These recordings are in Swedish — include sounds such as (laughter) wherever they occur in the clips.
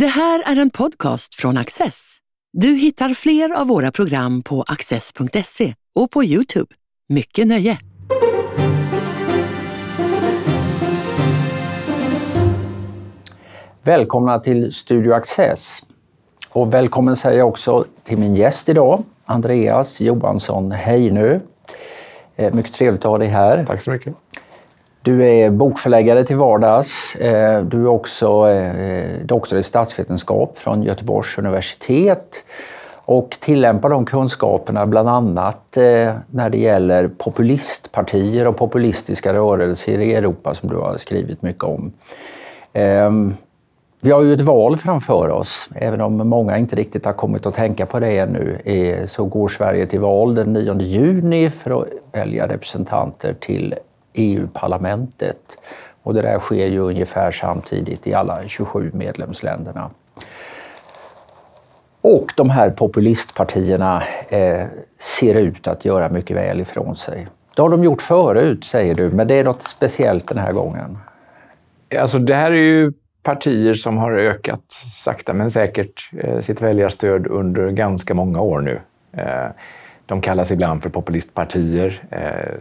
Det här är en podcast från Access. Du hittar fler av våra program på access.se och på Youtube. Mycket nöje! Välkomna till Studio Access. Och välkommen säger jag också till min gäst idag, Andreas Johansson Heinö. Eh, mycket trevligt att ha dig här. Tack så mycket. Du är bokförläggare till vardags. Eh, du är också eh, doktor i statsvetenskap från Göteborgs universitet och tillämpar de kunskaperna bland annat eh, när det gäller populistpartier och populistiska rörelser i Europa som du har skrivit mycket om. Ehm, vi har ju ett val framför oss, även om många inte riktigt har kommit att tänka på det ännu. Så går Sverige till val den 9 juni för att välja representanter till EU-parlamentet. Och det där sker ju ungefär samtidigt i alla 27 medlemsländerna. Och de här populistpartierna eh, ser ut att göra mycket väl ifrån sig. Det har de gjort förut, säger du, men det är något speciellt den här gången. Alltså det här är ju partier som har ökat sakta men säkert eh, sitt väljarstöd under ganska många år nu. Eh, de kallas ibland för populistpartier. Eh,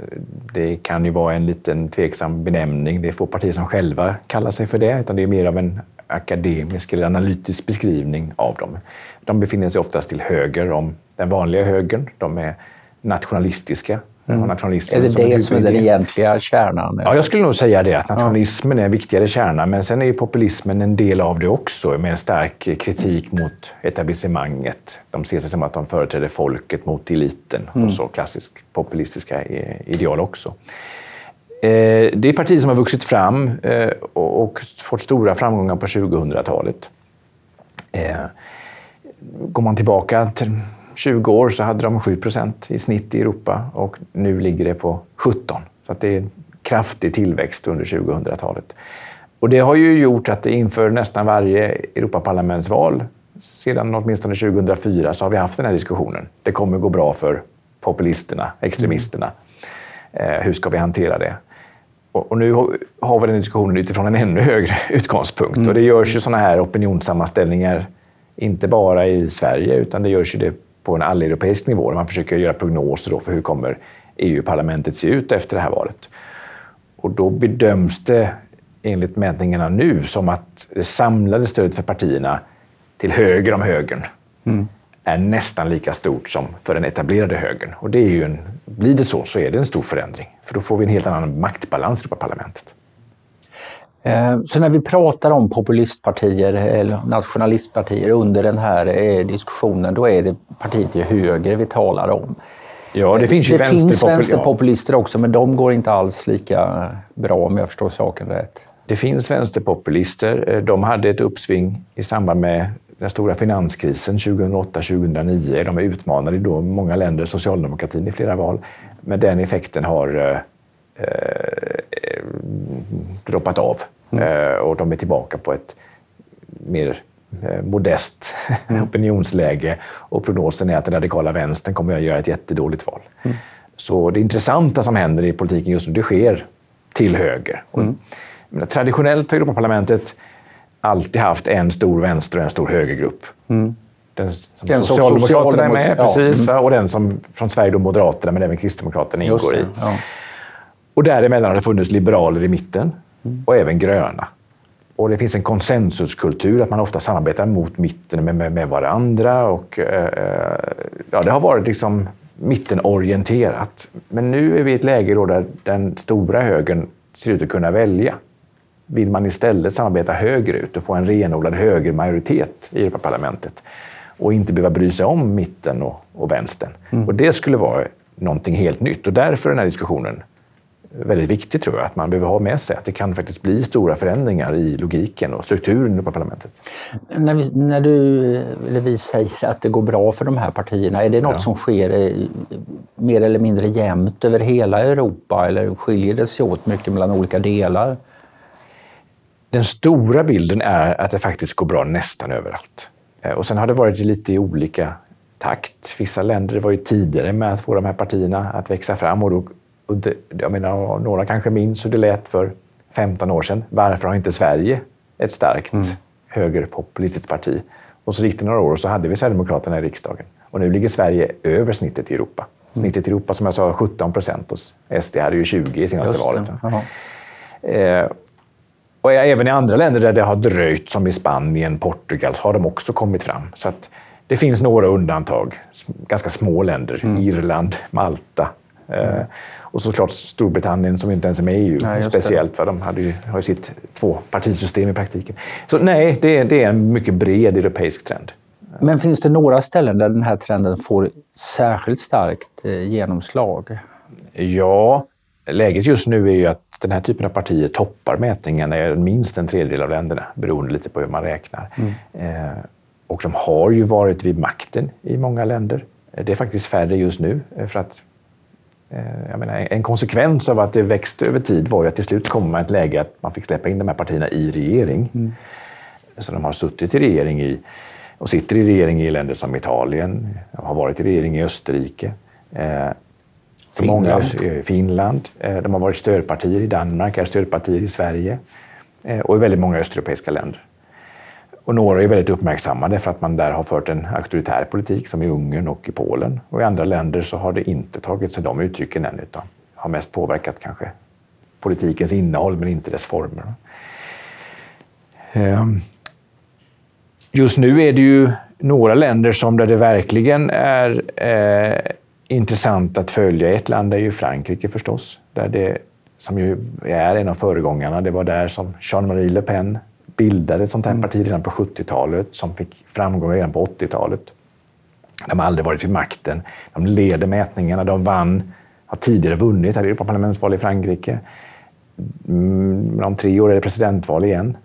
det kan ju vara en liten tveksam benämning. Det är få partier som själva kallar sig för det, utan det är mer av en akademisk eller analytisk beskrivning av dem. De befinner sig oftast till höger om den vanliga högern. De är nationalistiska Mm. Nationalismen är det som det som är den egentliga kärnan? Ja, jag skulle nog säga det. Att nationalismen ja. är en viktigare kärna. Men sen är populismen en del av det också, med en stark kritik mot etablissemanget. De ser sig som att de företräder folket mot eliten. Mm. Och så klassiskt populistiska ideal också. Eh, det är partier som har vuxit fram eh, och fått stora framgångar på 2000-talet. Eh, går man tillbaka 20 år så hade de 7% i snitt i Europa och nu ligger det på 17. Så det är en kraftig tillväxt under 2000-talet. Och det har ju gjort att inför nästan varje Europaparlamentsval sedan åtminstone 2004 så har vi haft den här diskussionen. Det kommer gå bra för populisterna, extremisterna. Mm. hur ska vi hantera det? Och, nu har vi den diskussionen utifrån en ännu högre (laughs) utgångspunkt. Mm. Och det görs ju sådana här opinionssammanställningar, inte bara i Sverige, utan det görs ju det på en alleuropeisk nivå där man försöker göra prognoser för hur kommer EU-parlamentet se ut efter det här valet. Och då bedöms det enligt mätningarna nu som att det samlade stödet för partierna till höger om högern mm. är nästan lika stort som för den etablerade högern. Och det är ju en, blir det så, så är det en stor förändring. För då får vi en helt annan maktbalans i Europaparlamentet. Eh, så när vi pratar om populistpartier eller nationalistpartier under den här eh, diskussionen, då är det partier till höger vi talar om. Ja, det finns ju det finns vänsterpopulister också, men de går inte alls lika bra om jag förstår saken rätt. Det finns vänsterpopulister. Eh, de hade ett uppsving i samband med den stora finanskrisen 2008-2009. De är utmanade då många länder, socialdemokratin i flera val. Men den effekten har eh, droppat av. Mm. Eh, och de är tillbaka på ett mer eh, modest mm. (laughs) opinionsläge och prognosen är att den radikala vänstern kommer att göra ett jättedåligt val. Mm. Så det intressanta som händer i politiken just nu, det sker till höger. Mm. Och, traditionellt har Europaparlamentet alltid haft en stor vänster och en stor högergrupp. Mm. Den som den Socialdemokraterna är med, ja. precis, mm. och den som från Sverige Moderaterna, men även Kristdemokraterna ingår i. Ja. Och däremellan har det funnits liberaler i mitten och även gröna. Och det finns en konsensuskultur, att man ofta samarbetar mot mitten med, med, med varandra. Och, eh, ja, det har varit liksom mittenorienterat. Men nu är vi i ett läge där den stora högern ser ut att kunna välja. Vill man istället samarbeta högerut och få en renodlad högermajoritet i Europaparlamentet och inte behöva bry sig om mitten och, och vänstern. Mm. Och det skulle vara någonting helt nytt och därför den här diskussionen väldigt viktigt tror jag, att man behöver ha med sig att det kan faktiskt bli stora förändringar i logiken och strukturen på parlamentet. När, vi, när du, eller vi säger att det går bra för de här partierna, är det något ja. som sker mer eller mindre jämnt över hela Europa eller skiljer det sig åt mycket mellan olika delar? Den stora bilden är att det faktiskt går bra nästan överallt. Eh, och sen har det varit lite i olika takt. Vissa länder var ju tidigare med att få de här partierna att växa fram och då och det, jag menar, några kanske minns hur det lät för 15 år sedan. Varför har inte Sverige ett starkt mm. högerpopulistiskt parti. Och så gick det några år och så hade vi Sverigedemokraterna i riksdagen. Och nu ligger Sverige över snittet i Europa. Snittet i Europa, som jag sa, 17 procent och SD hade ju 20 i senaste valet. Eh, och även i andra länder där det har dröjt, som i Spanien, Portugal, har de också kommit fram. Så att det finns några undantag. Ganska små länder. Mm. Irland, Malta. Mm. Eh, och såklart Storbritannien som inte ens är med i EU. Nej, speciellt, för de hade ju, har ju sitt tvåpartisystem i praktiken. Så nej, det, det är en mycket bred europeisk trend. Men finns det några ställen där den här trenden får särskilt starkt eh, genomslag? Ja, läget just nu är ju att den här typen av partier toppar mätningarna i minst en tredjedel av länderna, beroende lite på hur man räknar. Mm. Eh, och de har ju varit vid makten i många länder. Det är faktiskt färre just nu, eh, för att jag menar, en konsekvens av att det växte över tid var ju att till slut kom man ett läge att man fick släppa in de här partierna i regering. Mm. Så de har suttit i regering i och sitter i regering i länder som Italien, har varit i regering i Österrike. Eh, Finland. Många, eh, Finland. Eh, de har varit stödpartier i Danmark, är stödpartier i Sverige och i väldigt många östeuropeiska länder. Och några är väldigt uppmärksammade för att man där har fört en auktoritär politik, som i Ungern och i Polen. Och i andra länder så har det inte tagit sig de uttrycken än, utan har mest påverkat kanske politikens innehåll, men inte dess former. Ehm, just nu är det ju några länder som där det verkligen är eh, intressant att följa. Ett land är ju Frankrike förstås, där det, som ju är en av föregångarna. Det var där som Jean-Marie Le Pen bildade ett sånt här mm. parti redan på 70-talet, som fick framgång redan på 80-talet. De har aldrig varit vid makten. De leder mätningarna. De vann, har tidigare vunnit Europaparlamentsval i Frankrike. Mm, om tre år är det presidentval igen.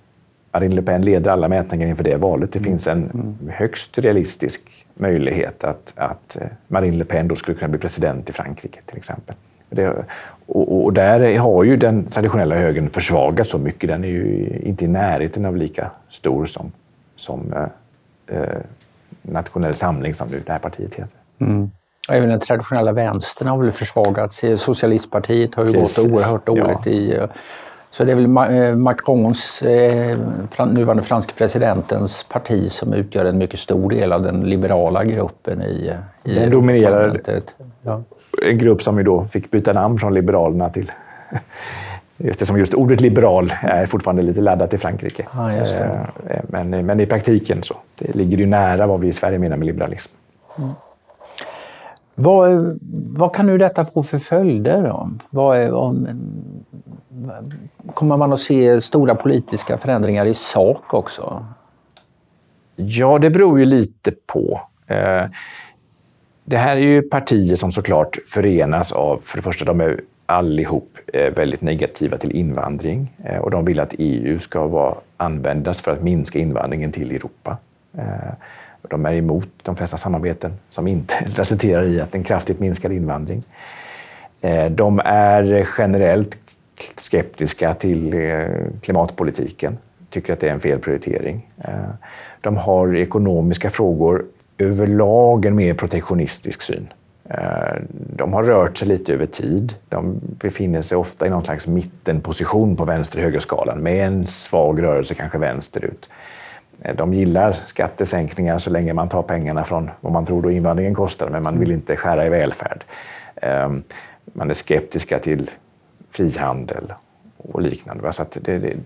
Marine Le Pen leder alla mätningar inför det valet. Det mm. finns en högst realistisk möjlighet att, att eh, Marine Le Pen då skulle kunna bli president i Frankrike till exempel. Det, och, och, där har ju den traditionella högern försvagats så mycket. Den är ju inte i närheten av lika stor som, som eh, eh Nationell samling, som det här partiet heter. Mm. Även den traditionella vänstern har väl försvagats. Socialistpartiet har ju Precis. gått oerhört dåligt ja. i eh, så det är väl eh, Macrons, eh, nuvarande franske presidentens parti som utgör en mycket stor del av den liberala gruppen i, i Den dominerar ja. En grupp som ju då fick byta namn från Liberalerna till Just det, som just ordet liberal är fortfarande lite laddat i Frankrike. Ah, men, men i praktiken så det ligger det ju nära vad vi i Sverige menar med liberalism. Mm. Vad, vad kan nu detta få för följder? Då? Vad om, kommer man att se stora politiska förändringar i sak också? Ja, det beror ju lite på. Det här är ju partier som såklart förenas av, för det första, de är allihop eh, väldigt negativa till invandring eh, och de vill att EU ska vara, användas för att minska invandringen till Europa. Eh, de är emot de flesta samarbeten som inte (laughs) resulterar i att en kraftigt minskad invandring. De är generellt skeptiska till klimatpolitiken, tycker att det är en felprioritering. De har ekonomiska frågor överlag en mer protektionistisk syn. Eh, de har rört sig lite över tid. De befinner sig ofta i någon slags mittenposition på vänster-högerskalan med en svag rörelse kanske vänsterut. Eh, de gillar skattesänkningar så länge man tar pengarna från vad man tror då invandringen kostar, men man vill inte skära i välfärd. Ehm, man är skeptiska till frihandel och liknande. Så att det, det,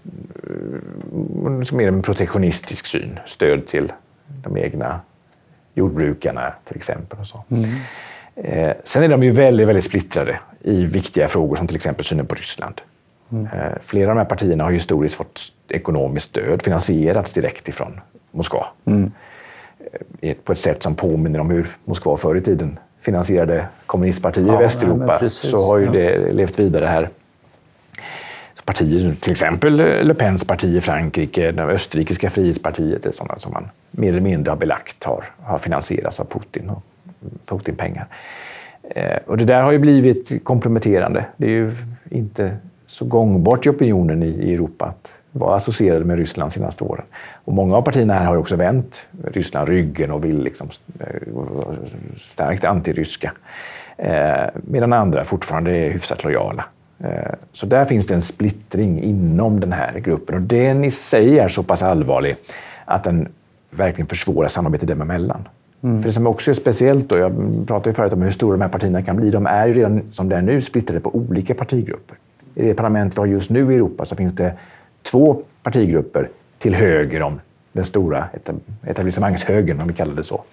mm, som är en protektionistisk syn, stöd till de egna jordbrukarna till exempel. Och så. Mm. Eh, sen är de ju väldigt, väldigt splittrade i viktiga frågor som till exempel synen på Ryssland. Mm. Eh, flera av de här partierna har historiskt fått ekonomiskt stöd, finansierats direkt ifrån Moskva. Mm. Eh, på ett sätt som påminner om hur Moskva förr i tiden finansierade kommunistpartier ja, i Västeuropa nej, så har ju det levt vidare här partier, till exempel eh, Le Pens parti i Frankrike, det österrikiska frihetspartiet, är sådana som man mer eller mindre har belagt har, har finansierats av Putin och Putin-pengar. Eh, och det där har ju blivit komprometterande. Det är ju inte så gångbart i opinionen i, i Europa att vara associerade med Ryssland de senaste åren. Och många av partierna här har också vänt Ryssland ryggen och vill liksom eh, starkt antiryska. Eh, medan andra fortfarande är hyfsat lojala. Eh, så där finns det en splittring inom den här gruppen och den i sig är så pass allvarlig att den verkligen försvårar samarbetet dem emellan. Mm. För det som också är speciellt, då, jag pratade ju förut om hur stora de här partierna kan bli, de är ju redan som det är nu splittrade på olika partigrupper. I det parlament vi har just nu i Europa så finns det två partigrupper till höger om den stora etablissemangshögern, om vi kallar det så.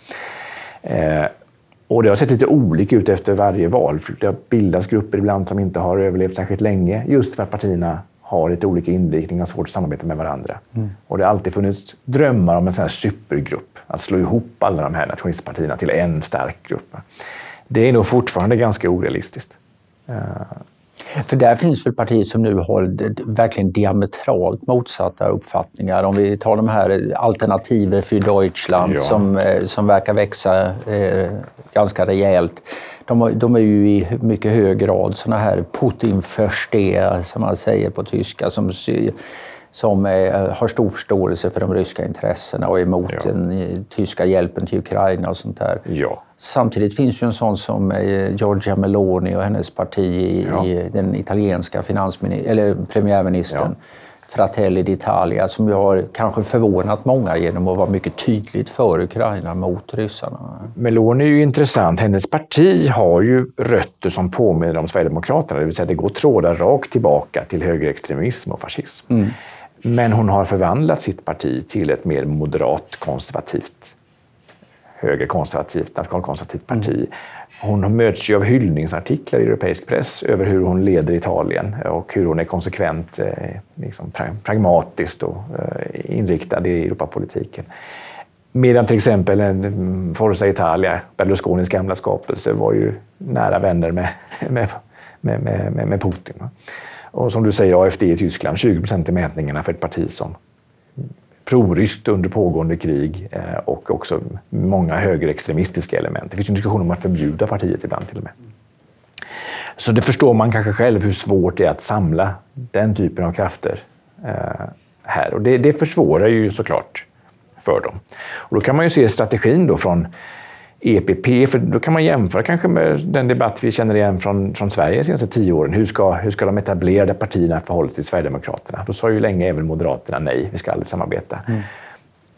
Eh, och det har sett lite olika ut efter varje val. Det har bildats grupper ibland som inte har överlevt särskilt länge, just för att partierna har lite olika inriktningar och svårt att samarbeta med varandra. Mm. Och det har alltid funnits drömmar om en sån här supergrupp, att slå ihop alla de här nationalistpartierna till en stark grupp. Det är nog fortfarande ganska orealistiskt. För där finns väl partier som nu har verkligen diametralt motsatta uppfattningar. Om vi tar de här alternativen för Deutschland ja. som, eh, som verkar växa eh, ganska rejält. De, de, är ju i mycket hög grad såna här putin som man säger på tyska, som, som är, har stor förståelse för de ryska intressena och är emot ja. den eh, tyska hjälpen till Ukraina och sånt där. Ja. Samtidigt finns ju en sån som eh, Giorgia Meloni och hennes parti i, ja. i den italienska eller premiärministern. Fratelli d'Italia som ju har kanske förvånat många genom att vara mycket tydligt för Ukraina mot ryssarna. Meloni är ju intressant. Hennes parti har ju rötter som påminner om Sverigedemokraterna, det vill säga det går trådar rakt tillbaka till högerextremism och fascism. Mm. Men hon har förvandlat sitt parti till ett mer moderat konservativt högerkonservativt, nationalkonservativt parti. Mm. Hon möts ju av hyllningsartiklar i europeisk press över hur hon leder Italien och hur hon är konsekvent eh, liksom, pragmatiskt och eh, inriktad i Europapolitiken. Medan till exempel en mm, Forza Italia, Berlusconis gamla skapelse, var ju nära vänner med, med, med, med, med Putin. Och som du säger, AFD i Tyskland, 20 procent i mätningarna för ett parti som proryskt under pågående krig eh, och också många högerextremistiska element. Det finns en diskussion om att förbjuda partiet ibland till och med. Så det förstår man kanske själv hur svårt det är att samla den typen av krafter eh, här. Och det, det försvårar ju såklart för dem. Och då kan man ju se strategin då från EPP, för då kan man jämföra kanske med den debatt vi känner igen från, från Sverige de senaste tio åren. Hur ska, hur ska de etablerade partierna förhålla sig till Sverigedemokraterna? Då sa ju länge även Moderaterna nej, vi ska aldrig samarbeta. Mm.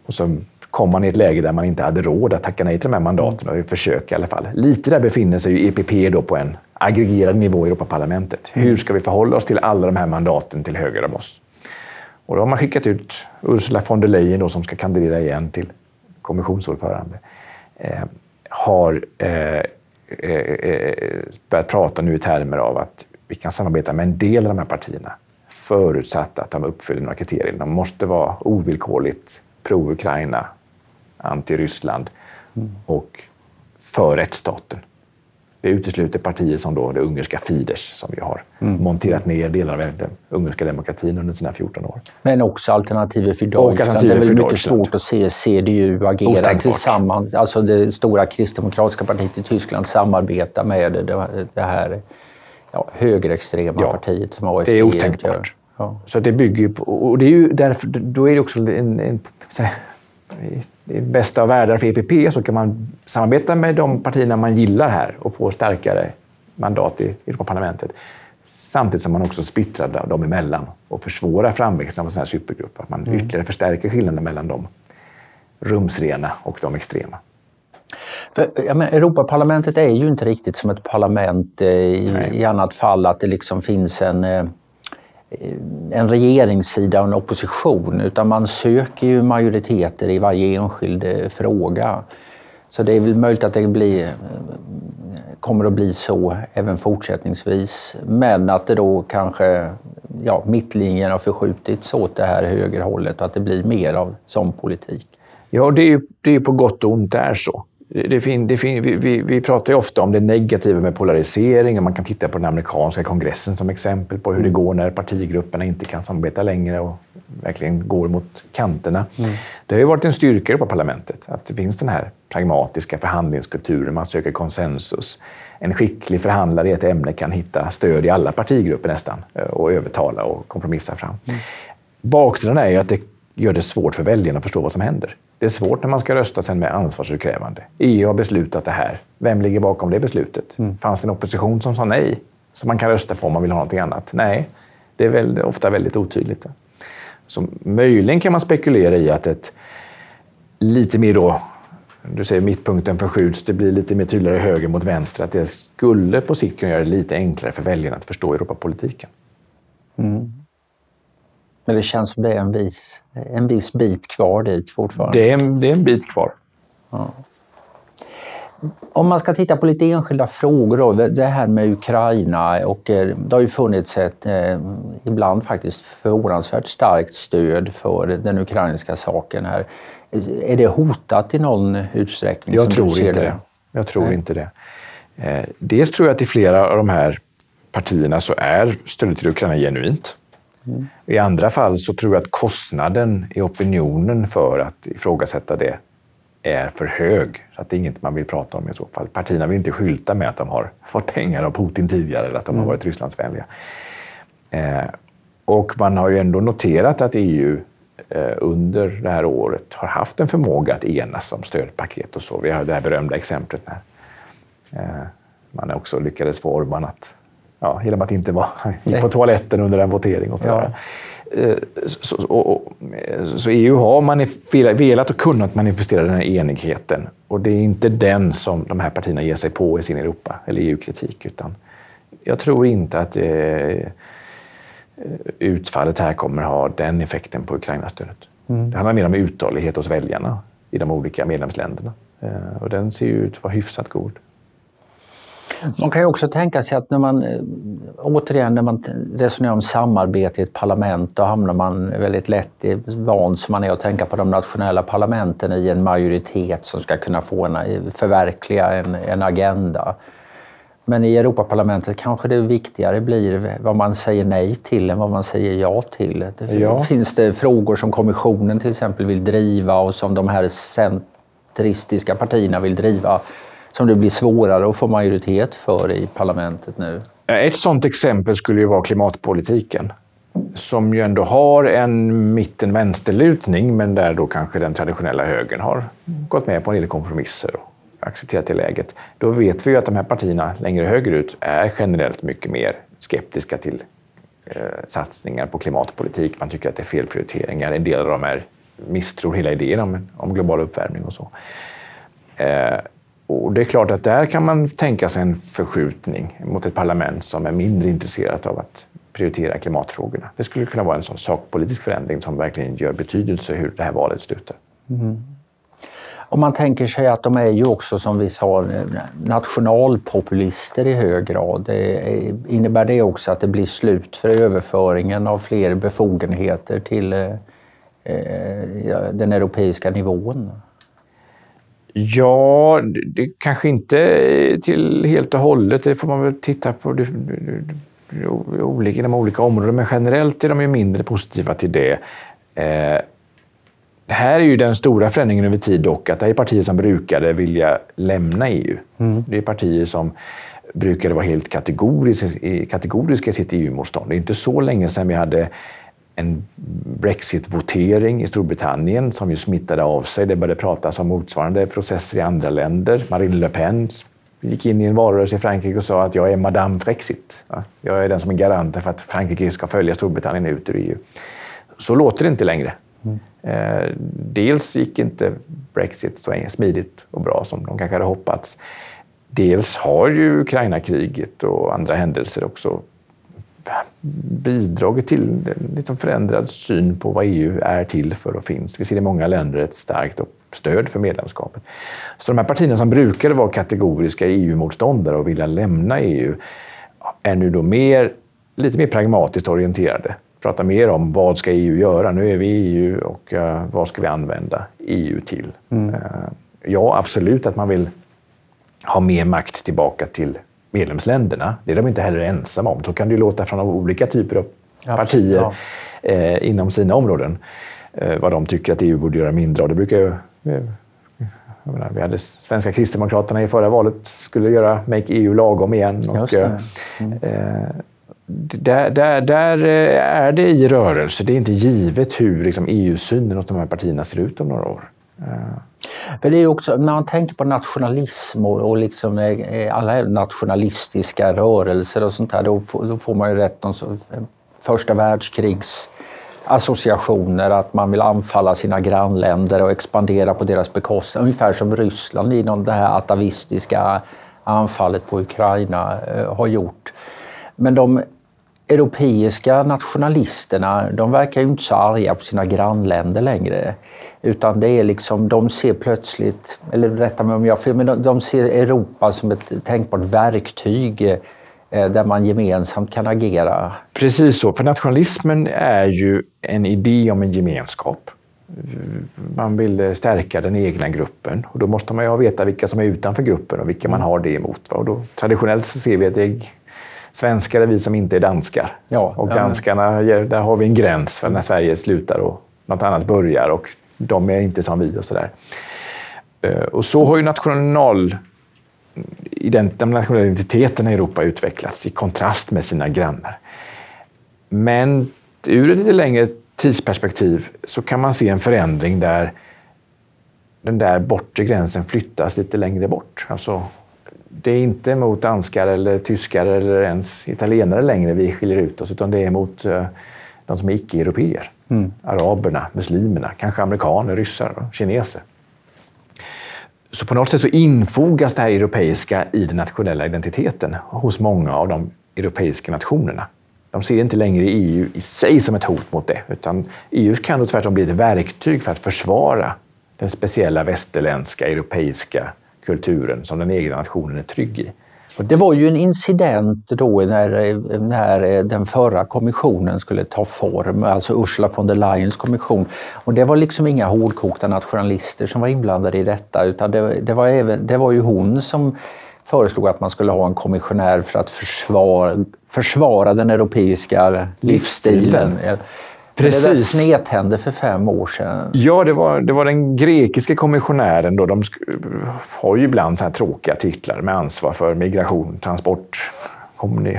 Och så kom man i ett läge där man inte hade råd att tacka nej till de här mandaten och försöka i alla fall. Lite där befinner sig ju EPP då på en aggregerad nivå i Europaparlamentet. Mm. Hur ska vi förhålla oss till alla de här mandaten till höger om oss? Och då har man skickat ut Ursula von der Leyen då, som ska kandidera igen till kommissionsordförande. Har eh, eh, eh, börjat prata nu i termer av att vi kan samarbeta med en del av de här partierna förutsatt att de uppfyller några kriterier. De måste vara ovillkorligt pro-Ukraina, anti-Ryssland mm. och för rättsstaten. Det utesluter partier som då det ungerska Fidesz som ju har mm. monterat ner delar av den ungerska demokratin under sina 14 år. Men också alternativet för Deutschland. Alternativet det är väl mycket svårt att se CDU agera Otänkbart. tillsammans. Alltså det stora kristdemokratiska partiet i Tyskland samarbetar med det, det här ja, högerextrema ja, partiet som AFD Det är otänkbart. Ja. Så det bygger på, och det är ju därför, då är det också en, en i bästa av världar för EPP så kan man samarbeta med de partierna man gillar här och få starkare mandat i Europaparlamentet. Samtidigt som man också splittrar dem emellan och försvårar framväxten av en sån här supergrupp. Att man mm. ytterligare förstärker skillnaden mellan de rumsrena och de extrema. För, ja, men Europaparlamentet är ju inte riktigt som ett parlament eh, i, i annat fall att det liksom finns en eh, Eh, en regeringssida och en opposition utan man söker ju majoriteter i varje enskild eh, fråga. Så det är väl möjligt att det blir, eh, kommer att bli så även fortsättningsvis. Men att det då kanske, ja, mittlinjen har förskjutits åt det här högerhållet och att det blir mer av sån politik. Ja, det är ju det är på gott och ont det är så. Det fin, det fin, vi, vi, vi, pratar ju ofta om det negativa med polarisering och man kan titta på den amerikanska kongressen som exempel på hur det mm. går när partigrupperna inte kan samarbeta längre och verkligen går mot kanterna. Mm. Det har ju varit en styrka på parlamentet att det finns den här pragmatiska förhandlingskulturen, man söker konsensus. En skicklig förhandlare i ett ämne kan hitta stöd i alla partigrupper nästan eh, och övertala och kompromissa fram. Mm. Baksidan är ju att det gör det svårt för väljarna att förstå vad som händer. Det är svårt när man ska rösta sen med ansvarsutkrävande. EU har beslutat det här. Vem ligger bakom det beslutet? Mm. Fanns det en opposition som sa nej? Som man kan rösta på om man vill ha någonting annat? Nej, det är väl ofta väldigt otydligt. Så möjligen kan man spekulera i att ett, lite mer då, du säger mittpunkten förskjuts, det blir lite mer tydligare höger mot vänster, att det skulle på sikt kunna göra det lite enklare för väljarna att förstå Europapolitiken. Mm. Men det känns som det är en viss, en viss bit kvar dit fortfarande. Det är det är en bit kvar. Ja. Om man ska titta på lite enskilda frågor då, det här med Ukraina och eh, det har ju funnits ett eh, ibland faktiskt förvånansvärt starkt stöd för den ukrainska saken här. Är det hotat i någon utsträckning? Jag tror inte det? det. Jag tror Nej. inte det. Eh, dels tror jag att i flera av de här partierna så är stödet till Ukraina genuint. Mm. I andra fall så tror jag att kostnaden i opinionen för att ifrågasätta det är för hög. Så att det är inget man vill prata om i så fall. Partierna vill inte skylta med att de har fått pengar av Putin tidigare eller att de mm. har varit Rysslandsvänliga. Eh, och man har ju ändå noterat att EU eh, under det här året har haft en förmåga att enas om stödpaket och så. Vi har det här berömda exemplet när eh, man också lyckades få Orban att ja, genom att inte vara (laughs) på toaletten under en votering. Och så, ja. Eh, så, och, och, så, EU har velat och kunnat manifestera den här enigheten. Och det är inte den som de här partierna ger sig på i sin Europa eller EU-kritik. Utan jag tror inte att eh, utfallet här kommer ha den effekten på Ukraina-stödet. Mm. Det handlar mer om uthållighet hos väljarna i de olika medlemsländerna. Eh, och den ser ut att vara hyfsat god. Man kan ju också tänka sig att när man, eh, återigen när man resonerar om samarbete i ett parlament, då hamnar man väldigt lätt, i, van som man är att tänka på de nationella parlamenten i en majoritet som ska kunna få en, förverkliga en, en agenda. Men i Europaparlamentet kanske det viktigare blir vad man säger nej till än vad man säger ja till. Det ja. Finns det frågor som kommissionen till exempel vill driva och som de här centristiska partierna vill driva som det blir svårare att få majoritet för i parlamentet nu? Ett sådant exempel skulle ju vara klimatpolitiken som ju ändå har en mitten-vänsterlutning men där då kanske den traditionella högern har gått med på en del kompromisser och accepterat det läget. Då vet vi ju att de här partierna längre högerut är generellt mycket mer skeptiska till eh, satsningar på klimatpolitik. Man tycker att det är felprioriteringar. En del av dem är, misstror hela idén om, om global uppvärmning och så. Eh, och det är klart att där kan man tänka sig en förskjutning mot ett parlament som är mindre intresserat av att prioritera klimatfrågorna. Det skulle kunna vara en sån sakpolitisk förändring som verkligen gör betydelse hur det här valet slutar. Mm. Om man tänker sig att de är ju också som vi sa nationalpopulister i hög grad. Innebär det också att det blir slut för överföringen av fler befogenheter till eh, eh den europeiska nivån? Ja, det kanske inte till helt och hållet. Det får man väl titta på det, olika, de olika områdena. Men generellt är de ju mindre positiva till det. Eh, här är ju den stora förändringen över tid dock, att det är partier som brukade vilja lämna EU. Mm. Det är partier som brukade vara helt kategoriska, kategoriska i sitt EU-motstånd. Det är inte så länge sedan vi hade en Brexit-votering i Storbritannien som ju smittade av sig. Det började pratas om motsvarande processer i andra länder. Marine Le Pen gick in i en valrörelse i Frankrike och sa att jag är Madame Brexit. Jag är den som är garanten för att Frankrike ska följa Storbritannien ut ur EU. Så låter det inte längre. Mm. Eh, dels gick inte Brexit så smidigt och bra som de kanske hade hoppats. Dels har ju Ukraina-kriget och andra händelser också bidragit till en liksom förändrad syn på vad EU är till för och finns. Vi ser i många länder ett starkt stöd för medlemskapet. Så de här partierna som brukade vara kategoriska EU-motståndare och vilja lämna EU är nu då mer, lite mer pragmatiskt orienterade. Pratar mer om vad ska EU göra? Nu är vi i EU och uh, vad ska vi använda EU till? Mm. Uh, ja, absolut att man vill ha mer makt tillbaka till medlemsländerna. Det är de inte heller ensamma om. Så kan det ju låta från olika typer av partier ja. eh, inom sina områden. Eh, vad de tycker att EU borde göra mindre av. Det brukar ju... Eh, menar, vi hade svenska kristdemokraterna i förra valet skulle göra Make EU lagom igen. Och, eh, mm. Eh, där, där, där, är det i rörelse. Det är inte givet hur liksom, EU-synen hos de här partierna ser ut om några år. För det är också, när man tänker på nationalism och, och liksom, eh, eh alla nationalistiska rörelser och sånt där, då, då får man ju rätt om första världskrigs associationer, att man vill anfalla sina grannländer och expandera på deras bekostnad. Ungefär som Ryssland inom det här atavistiska anfallet på Ukraina eh, har gjort. Men de europeiska nationalisterna, de verkar ju inte så arga på sina grannländer längre. Utan det är liksom, de ser plötsligt, eller rätta mig om jag fel, men de, de ser Europa som ett tänkbart verktyg eh, där man gemensamt kan agera. Precis så, för nationalismen är ju en idé om en gemenskap. Man vill eh, stärka den egna gruppen och då måste man ju veta vilka som är utanför gruppen och vilka man har det emot. Och då, traditionellt så ser vi att det är svenskar är vi som inte är danskar. Ja, och danskarna, där har vi en gräns för när Sverige slutar och något annat börjar och de är inte som vi och sådär. Eh, och så har ju national, den nationella identiteten i Europa utvecklats i kontrast med sina grannar. Men ur ett lite längre tidsperspektiv så kan man se en förändring där den där bortre gränsen flyttas lite längre bort. Alltså, det är inte mot danskar eller tyskar eller ens italienare längre vi skiljer ut oss, utan det är mot uh, de som är icke-europeer. Mm. Araberna, muslimerna, kanske amerikaner, ryssar kineser. Så på något sätt så infogas det här europeiska i den nationella identiteten hos många av de europeiska nationerna. De ser inte längre EU i sig som ett hot mot det, utan EU kan då tvärtom bli ett verktyg för att försvara den speciella västerländska, europeiska kulturen som den egna nationen är trygg i. Och det var ju en incident då när, när den förra kommissionen skulle ta form, alltså Ursula von der Leyens kommission. Och det var liksom inga hårdkokta nationalister som var inblandade i detta utan det, det, var, även, det var ju hon som föreslog att man skulle ha en kommissionär för att försvara, försvara den europeiska livsstilen. livsstilen. Precis. Det där snedhände för fem år sedan. Ja, det var, det var den grekiska kommissionären. Då. De har ju ibland så här tråkiga titlar med ansvar för migration, transport,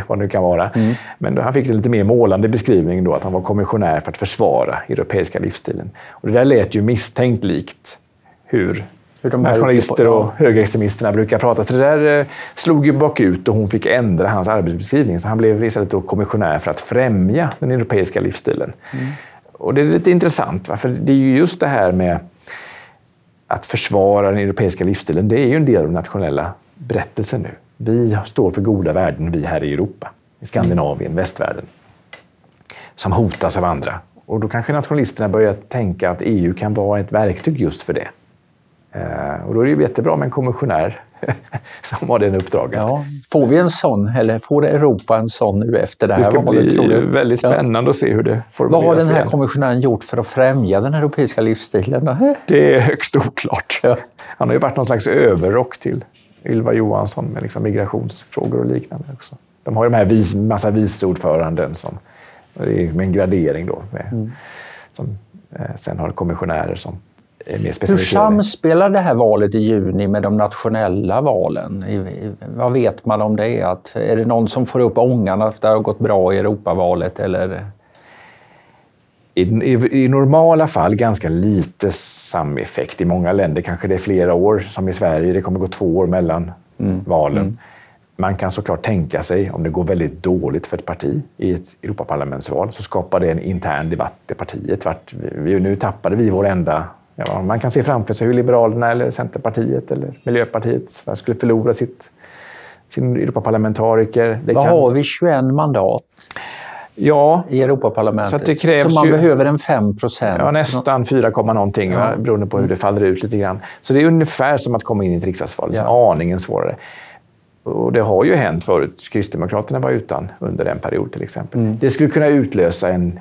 vad det nu kan vara. Mm. Men han fick en lite mer målande beskrivning då, att han var kommissionär för att försvara europeiska livsstilen. Och det där lät ju misstänkt likt hur hur de nationalister och högerextremisterna brukar prata. Så det där eh, slog ju bakut och hon fick ändra hans arbetsbeskrivning. Så han blev istället då kommissionär för att främja den europeiska livsstilen. Mm. Och det är lite intressant, va? för det är ju just det här med att försvara den europeiska livsstilen. Det är ju en del av den nationella berättelsen nu. Vi står för goda värden, vi här i Europa, i Skandinavien, mm. västvärlden, som hotas av andra. Och då kanske nationalisterna börjar tänka att EU kan vara ett verktyg just för det. Eh, och då är det ju jättebra med en kommissionär (laughs) som har det uppdraget. Ja, får vi en sån, eller får Europa en sån nu efter det här Det ska valet, bli väldigt spännande att se hur det formuleras. Vad har den här kommissionären gjort för att främja den europeiska livsstilen? (laughs) Det är högst oklart. Ja. Han har ju varit någon slags överrock till Ylva Johansson med liksom migrationsfrågor och liknande. också. De har ju de här vis, massa vice ordföranden som, med en gradering då, med, mm. som eh, sen har kommissionärer som hur samspelar det här valet i juni med de nationella valen? vad vet man om det? Att, är det någon som får upp ångan att det har gått bra i Europavalet? Eller? I, i, I, normala fall ganska lite sameffekt. I många länder kanske det är flera år, som i Sverige. Det kommer gå två år mellan mm. valen. Mm. Man kan såklart tänka sig, om det går väldigt dåligt för ett parti i ett Europaparlamentsval, så skapar det en intern debatt i partiet. Vart, vi, nu tappade vi vår enda Ja, man kan se framför sig hur Liberalerna, eller Centerpartiet eller Miljöpartiet skulle förlora sitt, sin Europaparlamentariker. Det Vad kan... har vi? 21 mandat? Ja, i Europaparlamentet. Så, det krävs så man ju, behöver en 5 procent? Ja, nästan 4, någonting ja. beroende på hur det faller ut lite grann. Så det är ungefär som att komma in i ett riksdagsval, ja. aningen svårare. Och det har ju hänt förut. Kristdemokraterna var utan under en period till exempel. Mm. Det skulle kunna utlösa en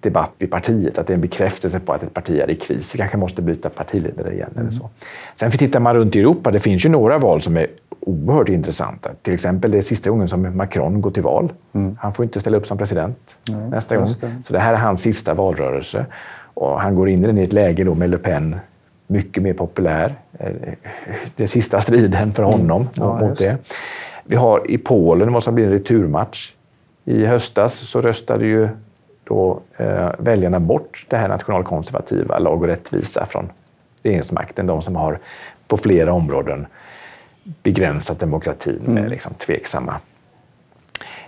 debatt i partiet, att det är en bekräftelse på att ett parti är i kris. Vi kanske måste byta partiledare igen. Mm. Eller så. Sen tittar man runt i Europa, det finns ju några val som är oerhört intressanta. Till exempel det är sista gången som Macron går till val. Mm. Han får inte ställa upp som president mm. nästa gång. Det. Så det här är hans sista valrörelse. Och han går in i den i ett läge då med Le Pen mycket mer populär. Eh, det är sista striden för mm. honom ja, mot det. Vi har i Polen vad som blir en returmatch. I höstas så röstade ju då eh, väljarna bort det här nationalkonservativa lag och rättvisa från regeringsmakten. De som har på flera områden begränsat demokratin mm. med liksom tveksamma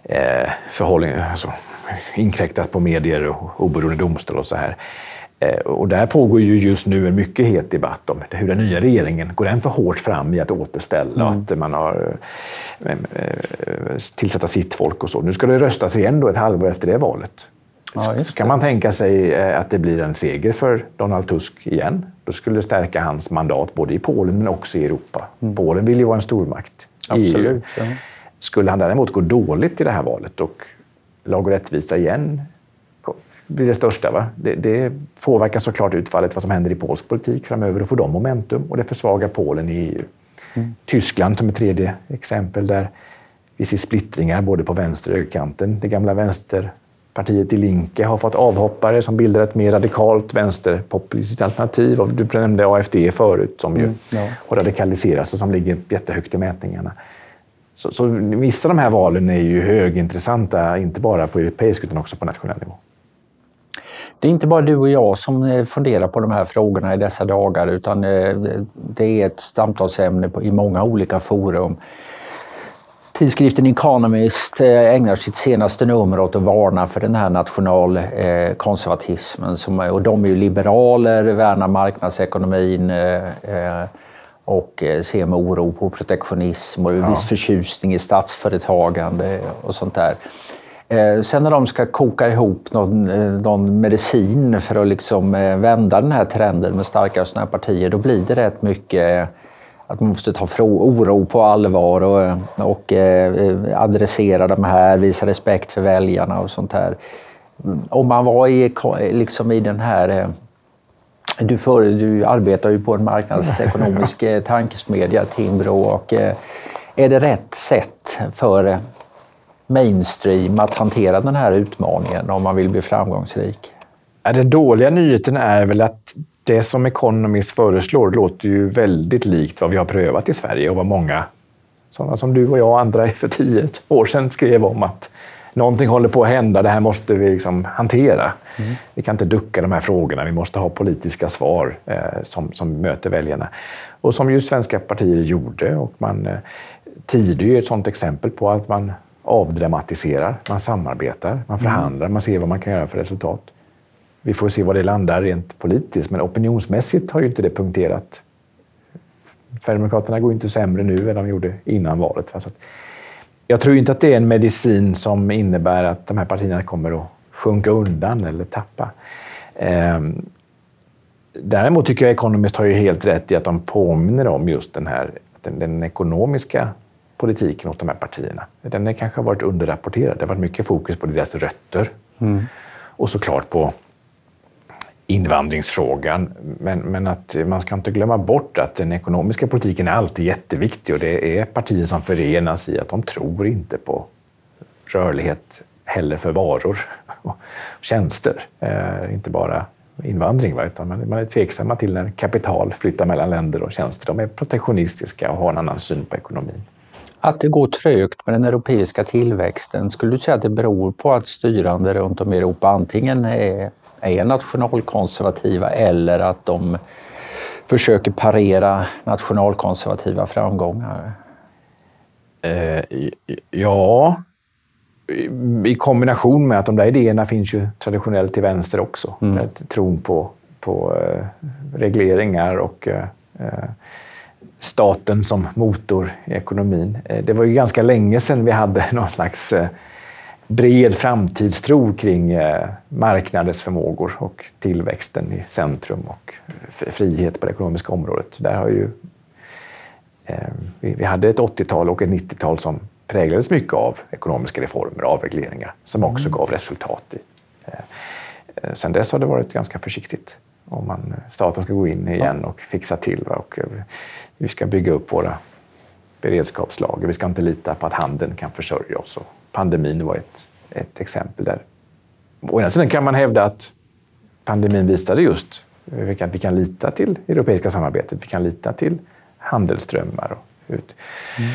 eh, förhållning, alltså, inkräktat på medier och oberoende domstol och så här. Eh, och där pågår ju just nu en mycket het debatt om hur den nya regeringen, går den för hårt fram i att återställa mm. att man har äh, tillsätta sitt folk och så. Nu ska det röstas igen då ett halvår efter det valet. Ja, kan man tänka sig att det blir en seger för Donald Tusk igen? Då skulle det stärka hans mandat både i Polen men också i Europa. Mm. Polen vill ju vara en stormakt. Absolut. EU. Skulle han däremot gå dåligt i det här valet och Lag och rättvisa igen blir det största. Va? Det, det påverkar såklart utfallet vad som händer i polsk politik framöver. Då får de momentum och det försvagar Polen i EU. Mm. Tyskland som ett tredje exempel där vi ser splittringar både på vänster och högerkanten. Det gamla vänsterpartiet i Linke har fått avhoppare som bildar ett mer radikalt vänsterpopulistiskt alternativ. Du nämnde AFD förut som ju mm, ja. har radikaliserats och som ligger jättehögt i mätningarna. Så, så vissa av de här valen är ju högintressanta, inte bara på europeisk utan också på nationell nivå. Det är inte bara du och jag som eh, funderar på de här frågorna i dessa dagar utan eh, det är ett samtalsämne i många olika forum. Tidskriften Economist eh, ägnar sitt senaste nummer åt att varna för den här nationalkonservatismen. Och de är ju liberaler, värnar marknadsekonomin och ser med oro på protektionism och viss förtjusning i statsföretagande och sånt där. Eh, sen när de ska koka ihop någon, eh, någon medicin för att liksom eh, vända den här trenden med starka sådana här partier, då blir det rätt mycket att man måste ta oro på allvar och, och adressera de här, visa respekt för väljarna och sånt här. Om man var i, liksom i den här du, för, du arbetar ju på en marknadsekonomisk (laughs) tankesmedja, Timbro, och är det rätt sätt för mainstream att hantera den här utmaningen om man vill bli framgångsrik? Den dåliga nyheten är väl att det som Economist föreslår låter ju väldigt likt vad vi har prövat i Sverige och vad många sådana som du och jag och andra för tio år sedan skrev om att någonting håller på att hända, det här måste vi liksom hantera. Mm. Vi kan inte ducka de här frågorna, vi måste ha politiska svar eh, som, som möter väljarna. Och som ju svenska partier gjorde. Och man, eh, Tidö är ett sådant exempel på att man avdramatiserar, man samarbetar, man mm. förhandlar, man ser vad man kan göra för resultat. Vi får se var det landar rent politiskt, men opinionsmässigt har ju inte det punkterat. Sverigedemokraterna går inte sämre nu än de gjorde innan valet. jag tror inte att det är en medicin som innebär att de här partierna kommer att sjunka undan eller tappa. Ehm, däremot tycker jag Economist har ju helt rätt i att de påminner om just den här den, den ekonomiska politiken åt de här partierna. Den har kanske varit underrapporterad. Det har varit mycket fokus på deras rötter mm. och såklart på invandringsfrågan. Men, men, att man ska inte glömma bort att den ekonomiska politiken är alltid jätteviktig och det är partier som förenas i att de tror inte på rörlighet heller för varor (laughs) och tjänster. Eh, inte bara invandring, va? utan man, man är tveksamma till när kapital flyttar mellan länder och tjänster. De är protektionistiska och har en annan syn på ekonomin. Att det går trögt med den europeiska tillväxten, skulle du säga att det beror på att styrande runt om i Europa antingen är, är nationalkonservativa eller att de försöker parera nationalkonservativa framgångar? Eh, ja, i kombination med att de där idéerna finns ju traditionellt till vänster också. Mm. Tron på, på eh, regleringar och eh, eh staten som motor i ekonomin. Det var ju ganska länge sedan vi hade (laughs) någon slags bred framtidstro kring eh, marknadens förmågor och tillväxten i centrum och frihet på det ekonomiska området. Där har ju, vi hade ett 80-tal och ett 90-tal som präglades mycket av ekonomiska reformer, avregleringar, som också mm. gav resultat. I. Sen dess har det varit ganska försiktigt om man, staten ska gå in igen och fixa till. Och vi ska bygga upp våra beredskapslager. Vi ska inte lita på att handeln kan försörja oss. Och pandemin var ett, ett exempel där. Å ena sidan kan man hävda att pandemin visade just att vi kan lita till europeiska samarbetet. Vi kan lita till handelsströmmar och, ut, mm.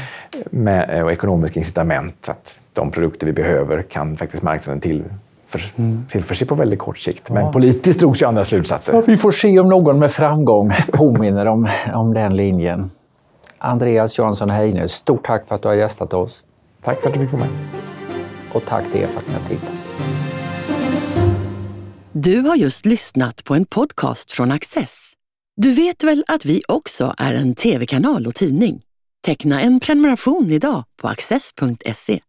med, och ekonomiska incitament. Att de produkter vi behöver kan faktiskt marknaden till, för, mm. tillförse på väldigt kort sikt. Men ja. politiskt drogs ju andra slutsatser. Ja, vi får se om någon med framgång påminner om, om den linjen. Andreas Jansson Heine, stort tack för att du har gästat oss. Tack för att du fick vara med. Och tack till er för att ni har tittat. Du har just lyssnat på en podcast från Access. Du vet väl att vi också är en tv-kanal och tidning? Teckna en prenumeration idag på access.se.